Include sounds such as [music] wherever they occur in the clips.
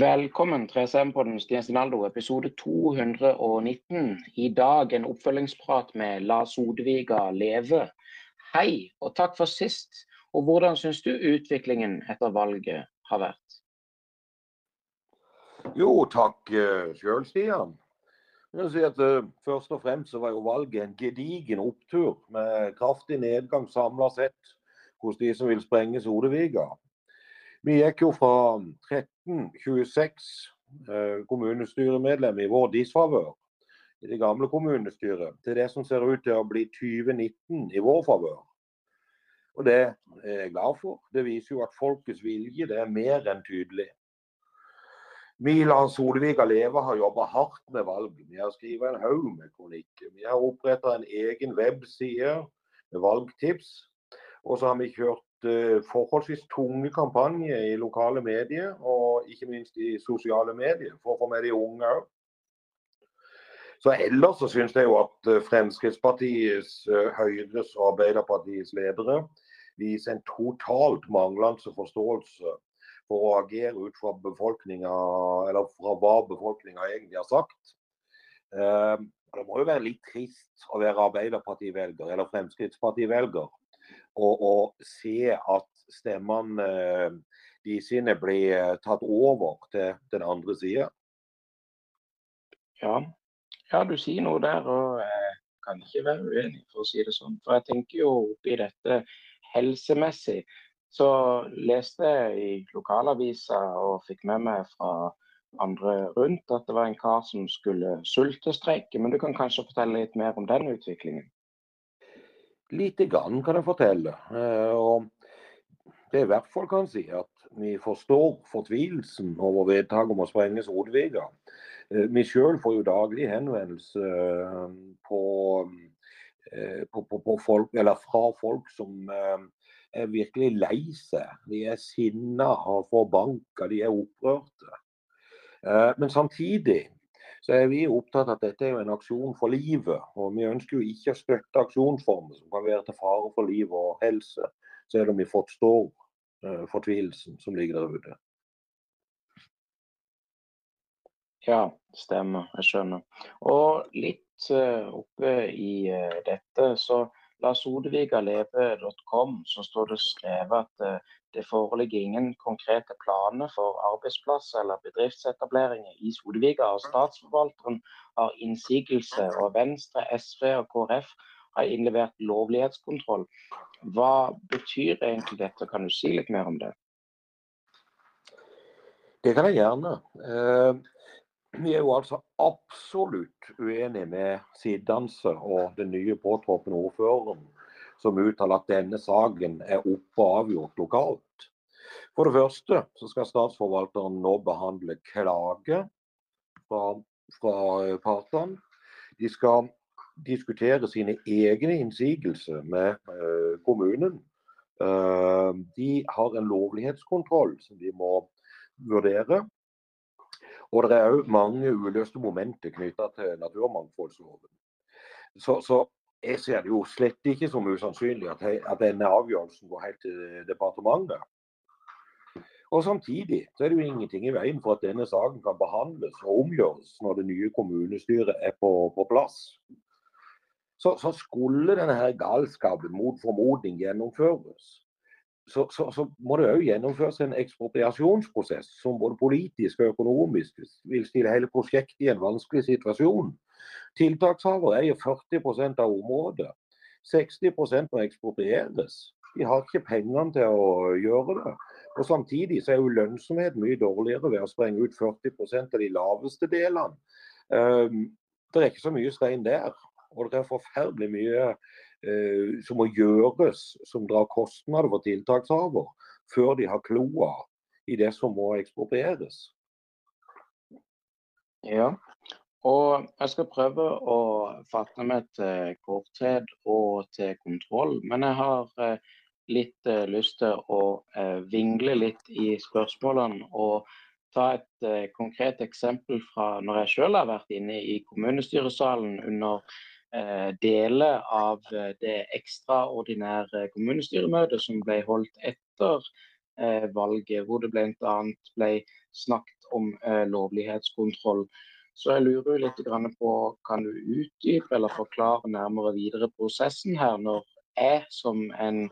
Velkommen til SM-podden Stian Sinaldo, episode 219. I dag en oppfølgingsprat med La Sodviga Leve. Hei, og takk for sist. Og hvordan syns du utviklingen etter valget har vært? Jo, takk eh, sjøl, Stian. Jeg vil si at uh, Først og fremst så var jo valget en gedigen opptur, med kraftig nedgang samla sett hos de som vil sprenge Sodeviga. Vi gikk jo fra 13 1926 eh, kommunestyremedlem i vår disfavør i det gamle kommunestyret, til det som ser ut til å bli 2019 i vår favør. Og det er jeg glad for. Det viser jo at folkets vilje det er mer enn tydelig. Milan Solvik Leva har jobba hardt med valg. Vi har skrevet en haug med kronikker. Vi har oppretta en egen webside med valgtips. Og så har vi kjørt forholdsvis tunge kampanjer i lokale medier, og ikke minst i sosiale medier, for å få med de unge òg. Så Ellers så syns jeg jo at eh, Fremskrittspartiets, eh, Høyres og Arbeiderpartiets ledere viser en totalt manglende forståelse for å agere ut fra befolkninga, eller fra hva befolkninga egentlig har sagt. Det må jo være litt trist å være Arbeiderparti-velger eller Fremskrittsparti-velger og, og se at stemmene eh, de sine blir eh, tatt over til den andre sida. Ja. ja, du sier noe der, og jeg kan ikke være uenig, for å si det sånn. For jeg tenker jo oppi dette helsemessig. Så leste jeg i lokalavisa og fikk med meg fra andre rundt at det var en kar som skulle sultestreike. Men du kan kanskje fortelle litt mer om den utviklingen? Lite grann kan jeg fortelle. Eh, og det i hvert fall kan si at vi forstår fortvilelsen over vedtaket om å sprenge Sodviga. Eh, vi sjøl får jo daglig henvendelse eh, på, på, på, på folk, fra folk som er virkelig lei seg. De er sinna og forbanka, de er opprørte. Men samtidig så er vi opptatt av at dette er en aksjon for livet. Og vi ønsker jo ikke å støtte aksjonsformer som kan være til fare for liv og helse, selv om vi forstår uh, fortvilelsen som ligger der ute. Ja, stemmer. Jeg skjønner. Og litt uh, oppe i uh, dette, så la leve.com, så står det skrevet at det foreligger ingen konkrete planer for arbeidsplasser eller bedriftsetableringer i Sodeviga. og Statsforvalteren har innsigelse, og Venstre, SV og KrF har innlevert lovlighetskontroll. Hva betyr egentlig dette? Kan du si litt mer om det? Det kan jeg gjerne. Eh, vi er jo altså absolutt uenige med sidedanser og den nye påtroppende ordføreren som uttaler at denne saken er oppe og avgjort lokalt. For det første så skal statsforvalteren nå behandle klage fra, fra partene. De skal diskutere sine egne innsigelser med eh, kommunen. Eh, de har en lovlighetskontroll som de må vurdere. Og det er òg mange uløste momenter knytta til naturmangfoldsloven. Så, så jeg ser det jo slett ikke som usannsynlig at, at denne avgjørelsen går helt til departementet. Og Samtidig så er det jo ingenting i veien for at denne saken kan behandles og omgjøres når det nye kommunestyret er på, på plass. Så, så, skulle denne her galskapen mot formodning gjennomføres, så, så, så må det òg gjennomføres en ekspropriasjonsprosess som både politisk og økonomisk vil stille hele prosjektet i en vanskelig situasjon. Tiltakshaver eier 40% av området. 60% må eksproprieres. De har ikke pengene til å gjøre det. Og Samtidig så er jo lønnsomhet mye dårligere ved å sprenge ut 40 av de laveste delene. Um, det er ikke så mye stein der. Og det er forferdelig mye uh, som må gjøres som drar kostnader for tiltakshaver, før de har kloa i det som må eksproprieres. Ja, og jeg skal prøve å fatte meg til korthet og til kontroll. Men jeg har eh, litt eh, lyst til å eh, vingle litt i spørsmålene og ta et konkret eksempel fra når jeg selv har vært inne i kommunestyresalen under deler av det ekstraordinære kommunestyremøtet som ble holdt etter valget, hvor det bl.a. ble snakket om lovlighetskontroll. Så jeg lurer litt på, kan du utdype eller forklare nærmere videre prosessen her, når jeg som en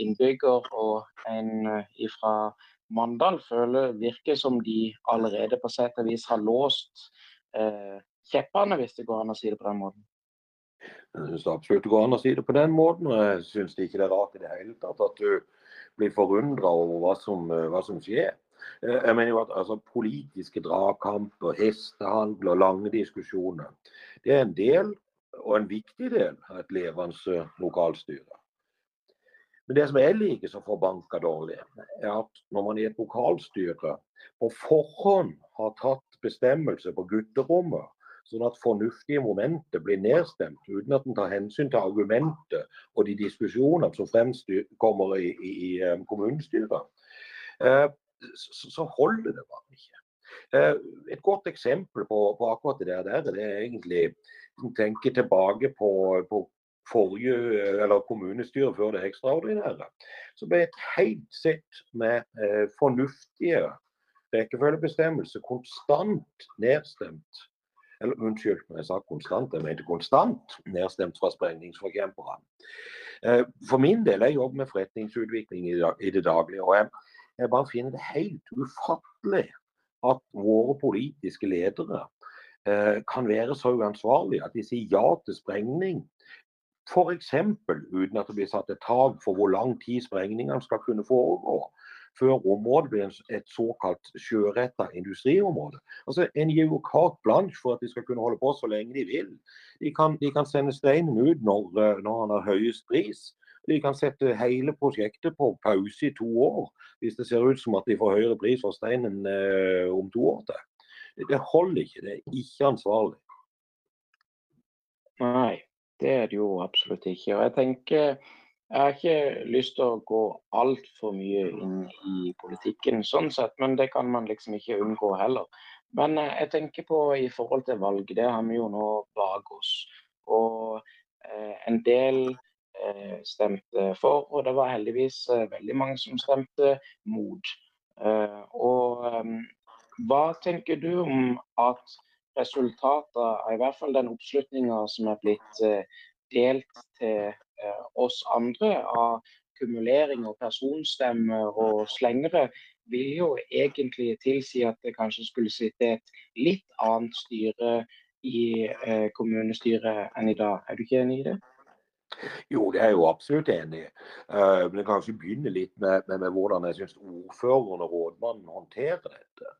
innbygger og en eh, fra Mandal føler virker som de allerede på sett og vis har låst eh, kjeppene, hvis det går an å si det på den måten? Jeg syns absolutt det går an å si det på den måten. og Jeg syns ikke det er rart i det hele tatt at du blir forundra over hva som, eh, hva som, skjer. Eh, jeg mener jo at altså, Politiske dragkamper, hestehandel og lange diskusjoner det er en del, og en viktig del, av et levende lokalstyre. Men det som jeg liker så forbanka dårlig, er at når man i et lokalstyre på forhånd har tatt bestemmelse på gutterommet, sånn at fornuftige momenter blir nedstemt uten at en tar hensyn til argumentet og de diskusjonene som fremst kommer i, i, i eh, kommunestyret, eh, så holder det bare ikke. Eh, et godt eksempel på, på akkurat det der, det er egentlig tenke tilbake på, på forrige, eller kommunestyret før det ekstraordinære, så ble et helt sett med eh, fornuftige rekkefølgebestemmelser konstant nedstemt. Eller unnskyld, jeg sa konstant, jeg mente konstant nedstemt fra sprengningsforkjemperne. Eh, for min del, jeg jobber med forretningsutvikling i, i det daglige. og jeg, jeg bare finner det helt ufattelig at våre politiske ledere eh, kan være så uansvarlige at de sier ja til sprengning F.eks. uten at det blir satt et tak for hvor lang tid sprengningene skal kunne foregå, før området blir et såkalt sjøretta industriområde. Altså En gir jo carte blanche for at de skal kunne holde på så lenge de vil. De kan, de kan sende steinen ut når, eh, når han har høyest pris. De kan sette hele prosjektet på pause i to år, hvis det ser ut som at de får høyere pris for steinen eh, om to år til. Det holder ikke. Det er ikke ansvarlig. Nei. Det er det jo absolutt ikke. Og jeg tenker jeg har ikke lyst til å gå altfor mye inn i politikken, sånn sett, men det kan man liksom ikke unngå heller. Men eh, jeg tenker på i forhold til valg, det har vi jo nå bak oss. Og eh, en del stemte for, og det var heldigvis eh, veldig mange som stemte mot. Eh, og eh, hva tenker du om at resultatet i hvert fall den oppslutninga som er blitt eh, delt til eh, oss andre av kumulering og personstemmer og slengere, vil jo egentlig tilsi at det kanskje skulle sitte et litt annet styre i eh, kommunestyret enn i dag. Er du ikke enig i det? Jo, det er jeg jo absolutt enig i. Uh, men jeg kan ikke begynne litt med, med, med hvordan jeg syns ordføreren og rådmannen håndterer dette.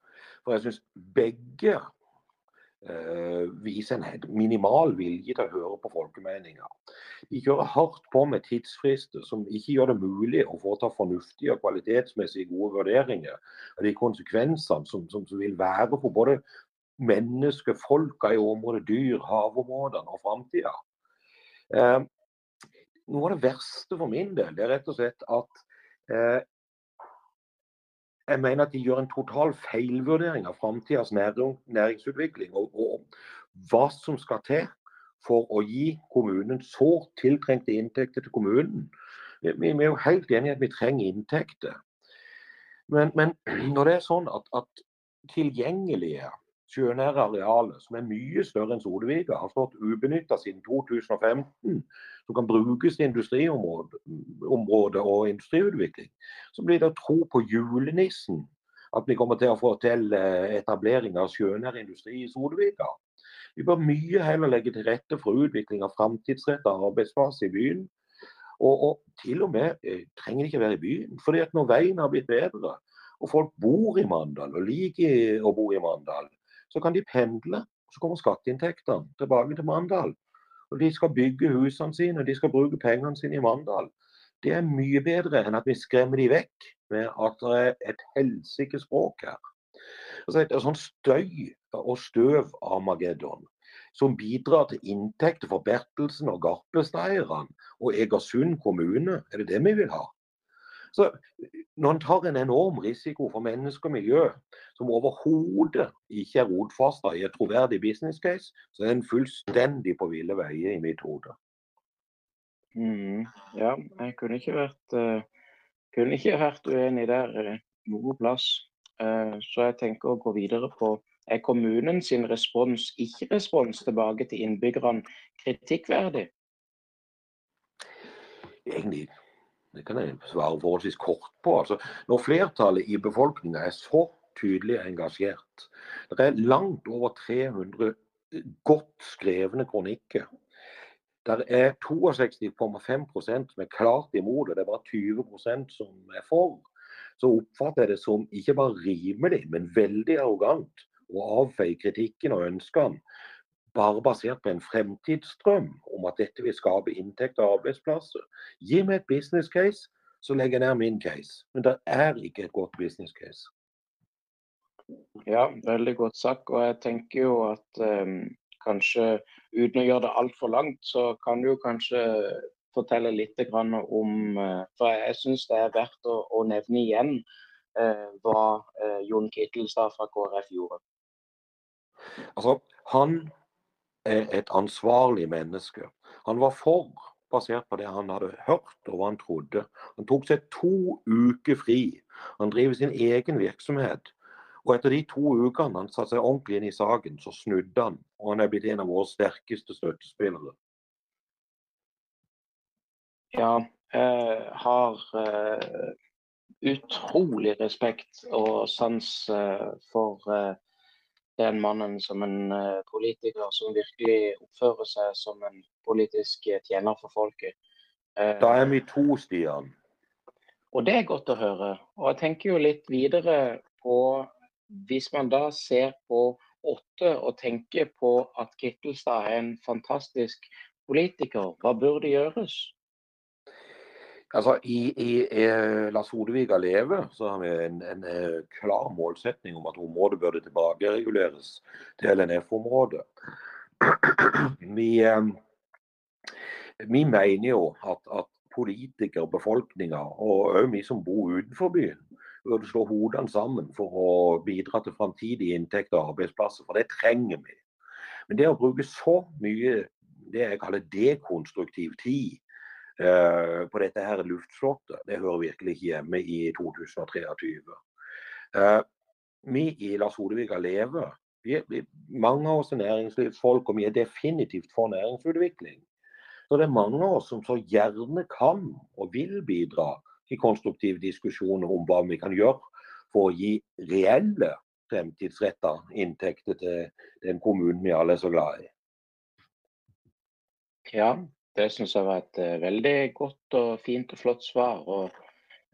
For jeg syns begge uh, viser en minimal vilje til å høre på folkemeninger. De kjører hardt på med tidsfrister som ikke gjør det mulig å foreta fornuftige og kvalitetsmessig gode vurderinger av de konsekvensene som, som, som vil være for både mennesker, folka i området, dyr, havområdene og framtida. Eh, noe av det verste for min del det er rett og slett at eh, jeg mener at de gjør en total feilvurdering av framtidas næringsutvikling og, og, hva som skal til for å gi kommunen så tiltrengte inntekter til kommunen. Vi, vi er jo helt enige i at vi trenger inntekter. Men, men, [clears throat] når det er sånn at, at tilgjengelige sjønære arealet, som er mye større enn Sodevika, har stått ubenytta siden 2015, som kan brukes til industriområde og industriutvikling, så blir det tro på julenissen at vi kommer til å få til eh, etablering av sjønær industri i Sodevika. Vi bør mye heller legge til rette for utvikling av framtidsretta arbeidsplasser i byen. Og, og, til og med eh, trenger det ikke være i byen. fordi at når veien har blitt bedre, og folk bor i Mandal og liker å bo i Mandal, så kan de pendle. og Så kommer skatteinntektene tilbake til Mandal. Og De skal bygge husene sine, de skal bruke pengene sine i Mandal. Det er mye bedre enn at vi skremmer de vekk med at det er et helsike språk her. Altså, det er sånn støy og støv av Mageddon som bidrar til inntekter for Bertelsen og Garpesteierne og Egersund kommune. Er det det vi vil ha? Så Når en tar en enorm risiko for mennesker og miljø, som overhodet ikke er rotfasta i et troverdig business case, så er en fullstendig på ville veier i mitt hode. Mm, ja, jeg kunne ikke vært, uh, kunne ikke vært uenig der uh, noe plass. Så jeg tenker å gå videre på er kommunen sin respons, ikke-respons tilbake til innbyggerne kritikkverdig? Egentlig det kan jeg svare forholdsvis kort på. Altså, når flertallet i befolkninga er så tydelig engasjert Det er langt over 300 godt skrevne kronikker. Det er 62,5 som er klart imot, og det er bare 20% som er for. Så oppfatter jeg det som ikke bare rimelig, men veldig arrogant å avfeie kritikken og ønskene bare basert på en fremtidsstrøm om at dette vil skape inntekt og arbeidsplasser. Gi meg et business case, så legger jeg ned min case. Men det er ikke et godt business case. Ja, veldig godt sagt. Og jeg tenker jo at um, kanskje uten å gjøre det altfor langt, så kan du kanskje fortelle litt om uh, For jeg syns det er verdt å, å nevne igjen eh, hva eh, Jon Kittelstad fra KrF gjorde. Altså, han et ansvarlig menneske. Han var for, basert på det han hadde hørt og hva han trodde. Han tok seg to uker fri. Han driver sin egen virksomhet. Og etter de to ukene han satte seg ordentlig inn i saken, så snudde han. Og han er blitt en av våre sterkeste støttespillere. Ja, jeg har uh, utrolig respekt og sans uh, for den mannen som en politiker som virkelig oppfører seg som en politisk tjener for folket. Da er vi to, Stian. Og det er godt å høre. Og jeg tenker jo litt videre på hvis man da ser på åtte og tenker på at Kittelstad er en fantastisk politiker, hva burde gjøres? Altså, I, i, i Lars Hodeviga leve så har vi en, en, eh, klar målsetning om at området burde tilbakereguleres til LNF-området. [clears throat] Vi, eh, vi, mener jo at, at politikere, befolkninga og òg vi som bor utenfor byen, burde slå hodene sammen for å bidra til framtidige inntekter og arbeidsplasser. For det trenger vi. Men det å bruke så mye det jeg kaller dekonstruktiv tid på dette her luftslottet, det hører virkelig hjemme i 2023. Uh, vi i Lars Hodevika lever. Vi er, vi, mange av oss er næringslivsfolk, og vi er definitivt for næringsutvikling. Så det er mange av oss som så gjerne kan og vil bidra til konstruktive diskusjoner om hva vi kan gjøre for å gi reelle fremtidsretta inntekter til den kommunen vi alle er så glad i. Ja, det syns jeg var et uh, veldig godt og fint og flott svar. Og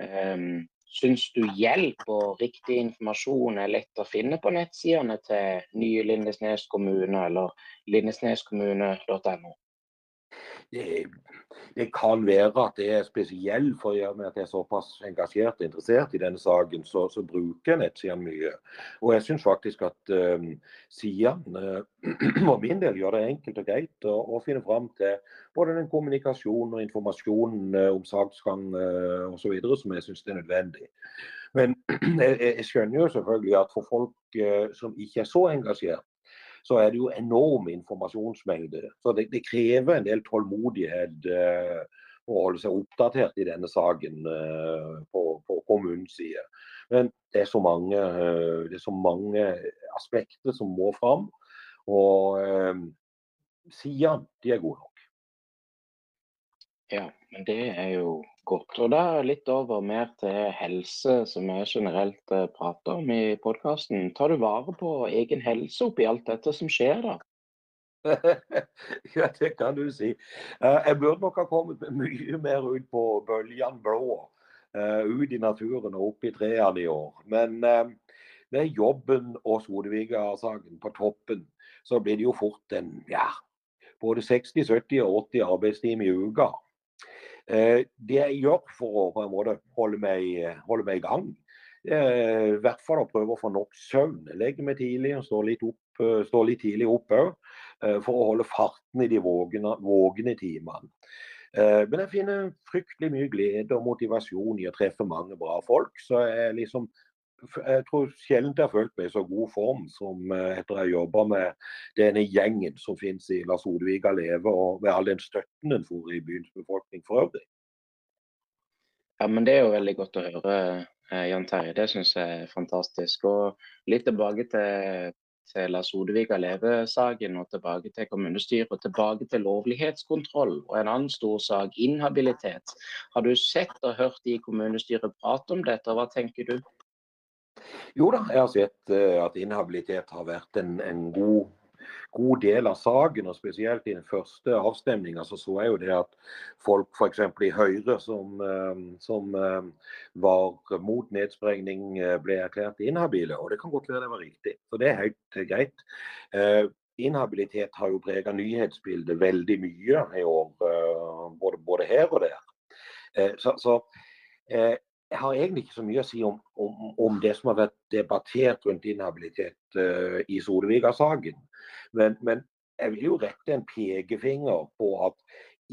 um, syns du hjelp og riktig informasjon er lett å finne på nettsidene til nye Lindesnes kommune eller lindesneskommune.no? Det, det, kan være at det er spesielt for at jeg er såpass engasjert og interessert i denne saken, så, så bruker jeg nettsiden mye. Og jeg syns faktisk at uh, sidene uh, min del gjør det enkelt og greit å, å finne fram til både den kommunikasjonen og informasjonen uh, om saksgang uh, osv. som jeg syns er nødvendig. Men [clears throat] jeg, skjønner jo selvfølgelig at for folk uh, som ikke er så engasjert, så er det jo enorm informasjonsmengde. Så det, det krever en del tålmodighet eh, å holde seg oppdatert i denne saken eh, på, på kommunens side. Men det er, så mange, eh, det er så mange aspekter som må fram. Og eh, sidene, de er gode nok. Ja, men det er jo godt. Og da litt over mer til helse, som vi generelt uh, prater om i podkasten. Tar du vare på egen helse oppi alt dette som skjer, da? [laughs] ja, det kan du si. Uh, jeg burde nok ha kommet mye mer ut på bølgene blå. Uh, ut i naturen og opp i trærne i år. Men med jobben og Sodeviga-saken på toppen, så blir det jo fort en ja, både 60, 70 og 80 arbeidstimer i uka. Eh, det jeg gjør for å på en måte holde meg, holde meg i gang, i hvert fall å prøve å få nok søvn. Legge meg tidlig og stå litt, opp, stå litt tidlig opp òg, eh, for å holde farten i de vågne timene. Men jeg finner fryktelig mye glede og motivasjon i å treffe mange bra folk. Så jeg liksom jeg tror sjelden jeg har følt meg i så god form som etter jeg jobba med denne gjengen som finnes i Lars Odevika Leve, og med all den støtten en får i byens befolkning for øvrig. Ja, men Det er jo veldig godt å høre, eh, Jan Terje. Det syns jeg er fantastisk. Og Litt tilbake til, til Lars Odevik Leve-saken, og tilbake til kommunestyret, og tilbake til lovlighetskontroll. Og en annen stor sak, inhabilitet. Har du sett og hørt i kommunestyret prate om dette, og hva tenker du? Jo da, jeg har sett uh, at inhabilitet har vært en, en god god del av saken, og spesielt i den første avstemninga, så så jeg jo det at folk f.eks. i Høyre som, eh, som, eh, var mot nedsprengning, eh, ble erklært inhabile. Og det kan godt være det var riktig. Så det er helt greit. Inhabilitet har jo prega nyhetsbildet veldig mye i år, både, både her og der. Så, så jeg har egentlig ikke så mye å si om, om, om det som har vært debattert rundt inhabilitet uh, i Solvika-saken. Men, men, jeg vil jo rette en pekefinger på at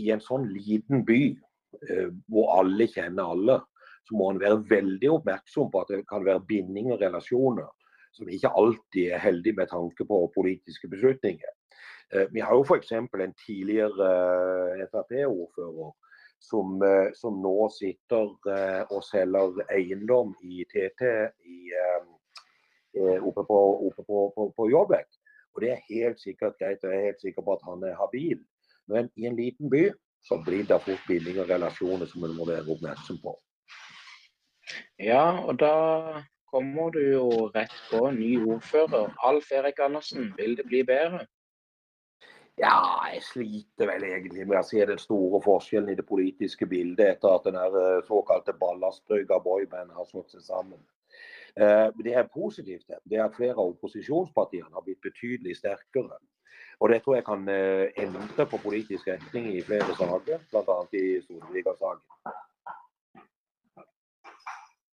i en sånn liten by uh, hvor alle kjenner alle, så må en være veldig oppmerksom på at det kan være binding og relasjoner som ikke alltid er heldig med tanke på politiske beslutninger. Uh, vi har jo f.eks. en tidligere Frp-ordfører som, eh, som, nå sitter eh, og selger eiendom i TT i, eh, oppe på, oppe på, på, på Jobbek. Og det er helt sikkert greit, og jeg er helt sikker på at han er habil. Men i en liten by så blir det fort bindinger og relasjoner som en må være oppmerksom på. Ja, og da kommer du jo rett på ny ordfører. Alf Erik Andersen, vil det bli bedre? Ja, jeg sliter vel egentlig med å se den store forskjellen i det politiske bildet etter at den eh, såkalte ballastbrygga boyband har slått seg sammen. Eh, det er positivt det er at flere av opposisjonspartiene har blitt betydelig sterkere. Og Det tror jeg kan eh, endre på politisk retning i flere saker, bl.a. i Solvika-saken.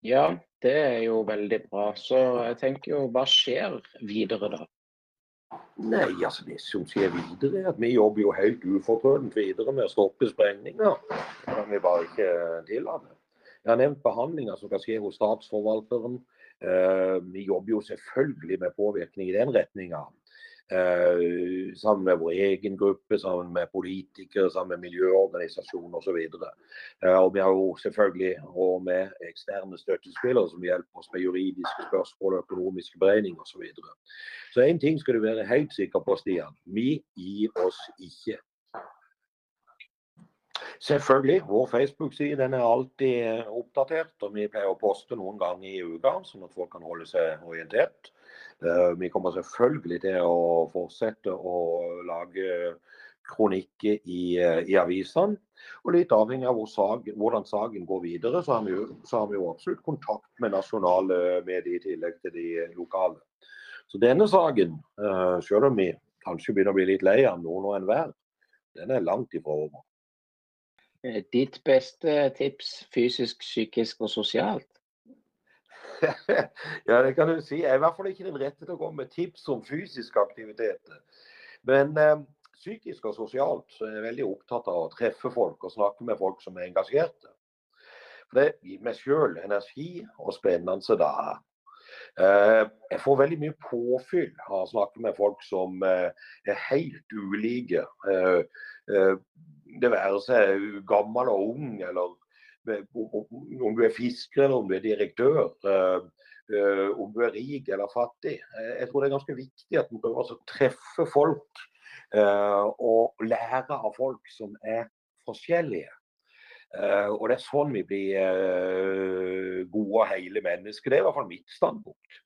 Ja, det er jo veldig bra. Så jeg tenker jo, hva skjer videre da? Nei, altså det som skjer videre er at vi jobber jo helt ufortrødent videre med å stoppe sprengninger. Kan vi bare ikke tillate. Jeg har nevnt behandlinger som kan skje hos statsforvalteren. Eh, vi jobber jo selvfølgelig med påvirkning i den retninga. Eh, sammen med vår egen gruppe, sammen med politikere, sammen med miljøorganisasjoner osv. Eh, og vi har jo selvfølgelig råd med eksterne støttespillere som hjelper oss med juridiske spørsmål, økonomiske beregninger osv. Så, én ting skal du være helt sikker på, Stian. Vi gir oss ikke. Selvfølgelig, vår Facebook-side er alltid eh, oppdatert. og Vi pleier å poste noen ganger i uka, sånn at folk kan holde seg orientert. Eh, vi kommer selvfølgelig til å fortsette å lage kronikker i, eh, i avisene. Og litt avhengig av hvor sag, hvordan saken går videre, så har, vi, så har vi jo absolutt kontakt med nasjonale medier i tillegg til de lokale. Så denne saken, selv om vi kanskje begynner å bli litt lei av noen og enhver, den er langt ifra over. Eh, ditt beste tips fysisk, psykisk og sosialt? [laughs] ja, det kan du si. Jeg er i hvert fall ikke den rette til å komme med tips om fysisk aktivitet. Men eh, psykisk og sosialt så er jeg veldig opptatt av å treffe folk og snakke med folk som er engasjerte. For det gir meg sjøl energi og spennende er. Eh, jeg får veldig mye påfyll av å snakke med folk som eh, er helt ulike det være seg gammel og ung, eller om du er fisker eller om du er direktør. Eh, eh, om du er rik eller fattig. Eh, jeg tror det er ganske viktig at man prøver å treffe folk og lære av folk som er forskjellige. og det er sånn vi blir gode og hele mennesker. Det er i hvert fall mitt standpunkt.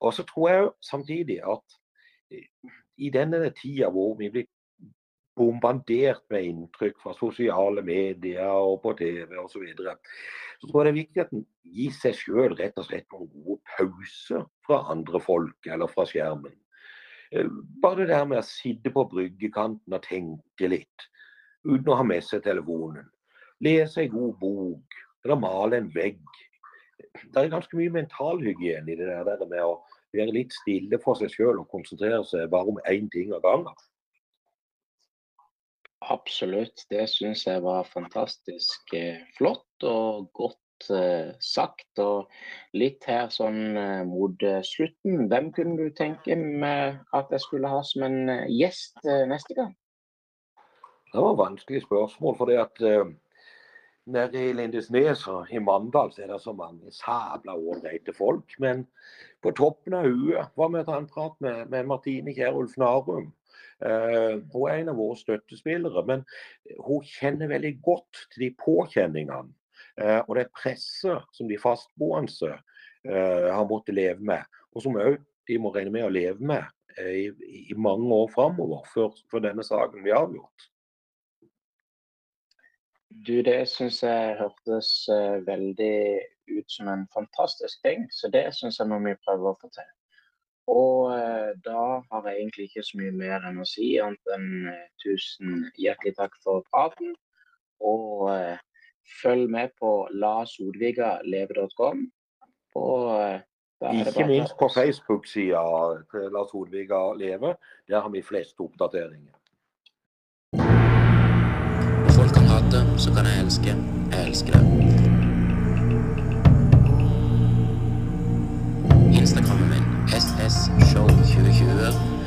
Og så tror jeg samtidig at i denne tida hvor vi blir bombardert med inntrykk fra sosiale medier og på TV osv. Så, videre. så tror jeg det er viktig at en gir seg sjøl rett og slett noen gode pauser fra andre folk eller fra skjermen. Eh, bare det der med å sitte på bryggekanten og tenke litt, uten å ha med seg telefonen. Lese en god bok, eller male en vegg. Det er ganske mye mentalhygiene i det der med å være litt stille for seg sjøl og konsentrere seg bare om én ting av gangen. Absolutt. Det syns jeg var fantastisk eh, flott og godt eh, sagt. Og litt her sånn eh, mot slutten, hvem kunne du tenke med at jeg skulle ha som en gjest neste gang? Det var et vanskelig spørsmål. for det at nede i Lindesnes og i Mandal så er det så mange sabla ålreite folk. Men på toppen av huet var vi ta en prat med, med Martine Kjærulf Narum. Uh, hun er en av våre støttespillere, men hun kjenner veldig godt til de påkjenningene uh, og det presset som de fastboende uh, har måttet leve med, og som òg de må regne med å leve med i, mange år framover før, denne saken blir avgjort. Du, det syns jeg hørtes veldig ut som en fantastisk ting, så det syns jeg må vi prøve å få til. Og da har egentlig ikke så mye mer enn å si, annet enn eh, tusen hjertelig takk for praten. Og eh, følg med på lasodvigaleve.com. Eh, ikke minst på Facebook-sida til Lars Odviga leve. Der har vi flest oppdateringer. Folk kan hate, så kan jeg elske. Jeg elsker det. Instagrammen min SS Show 2020.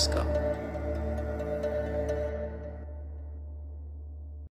इसका।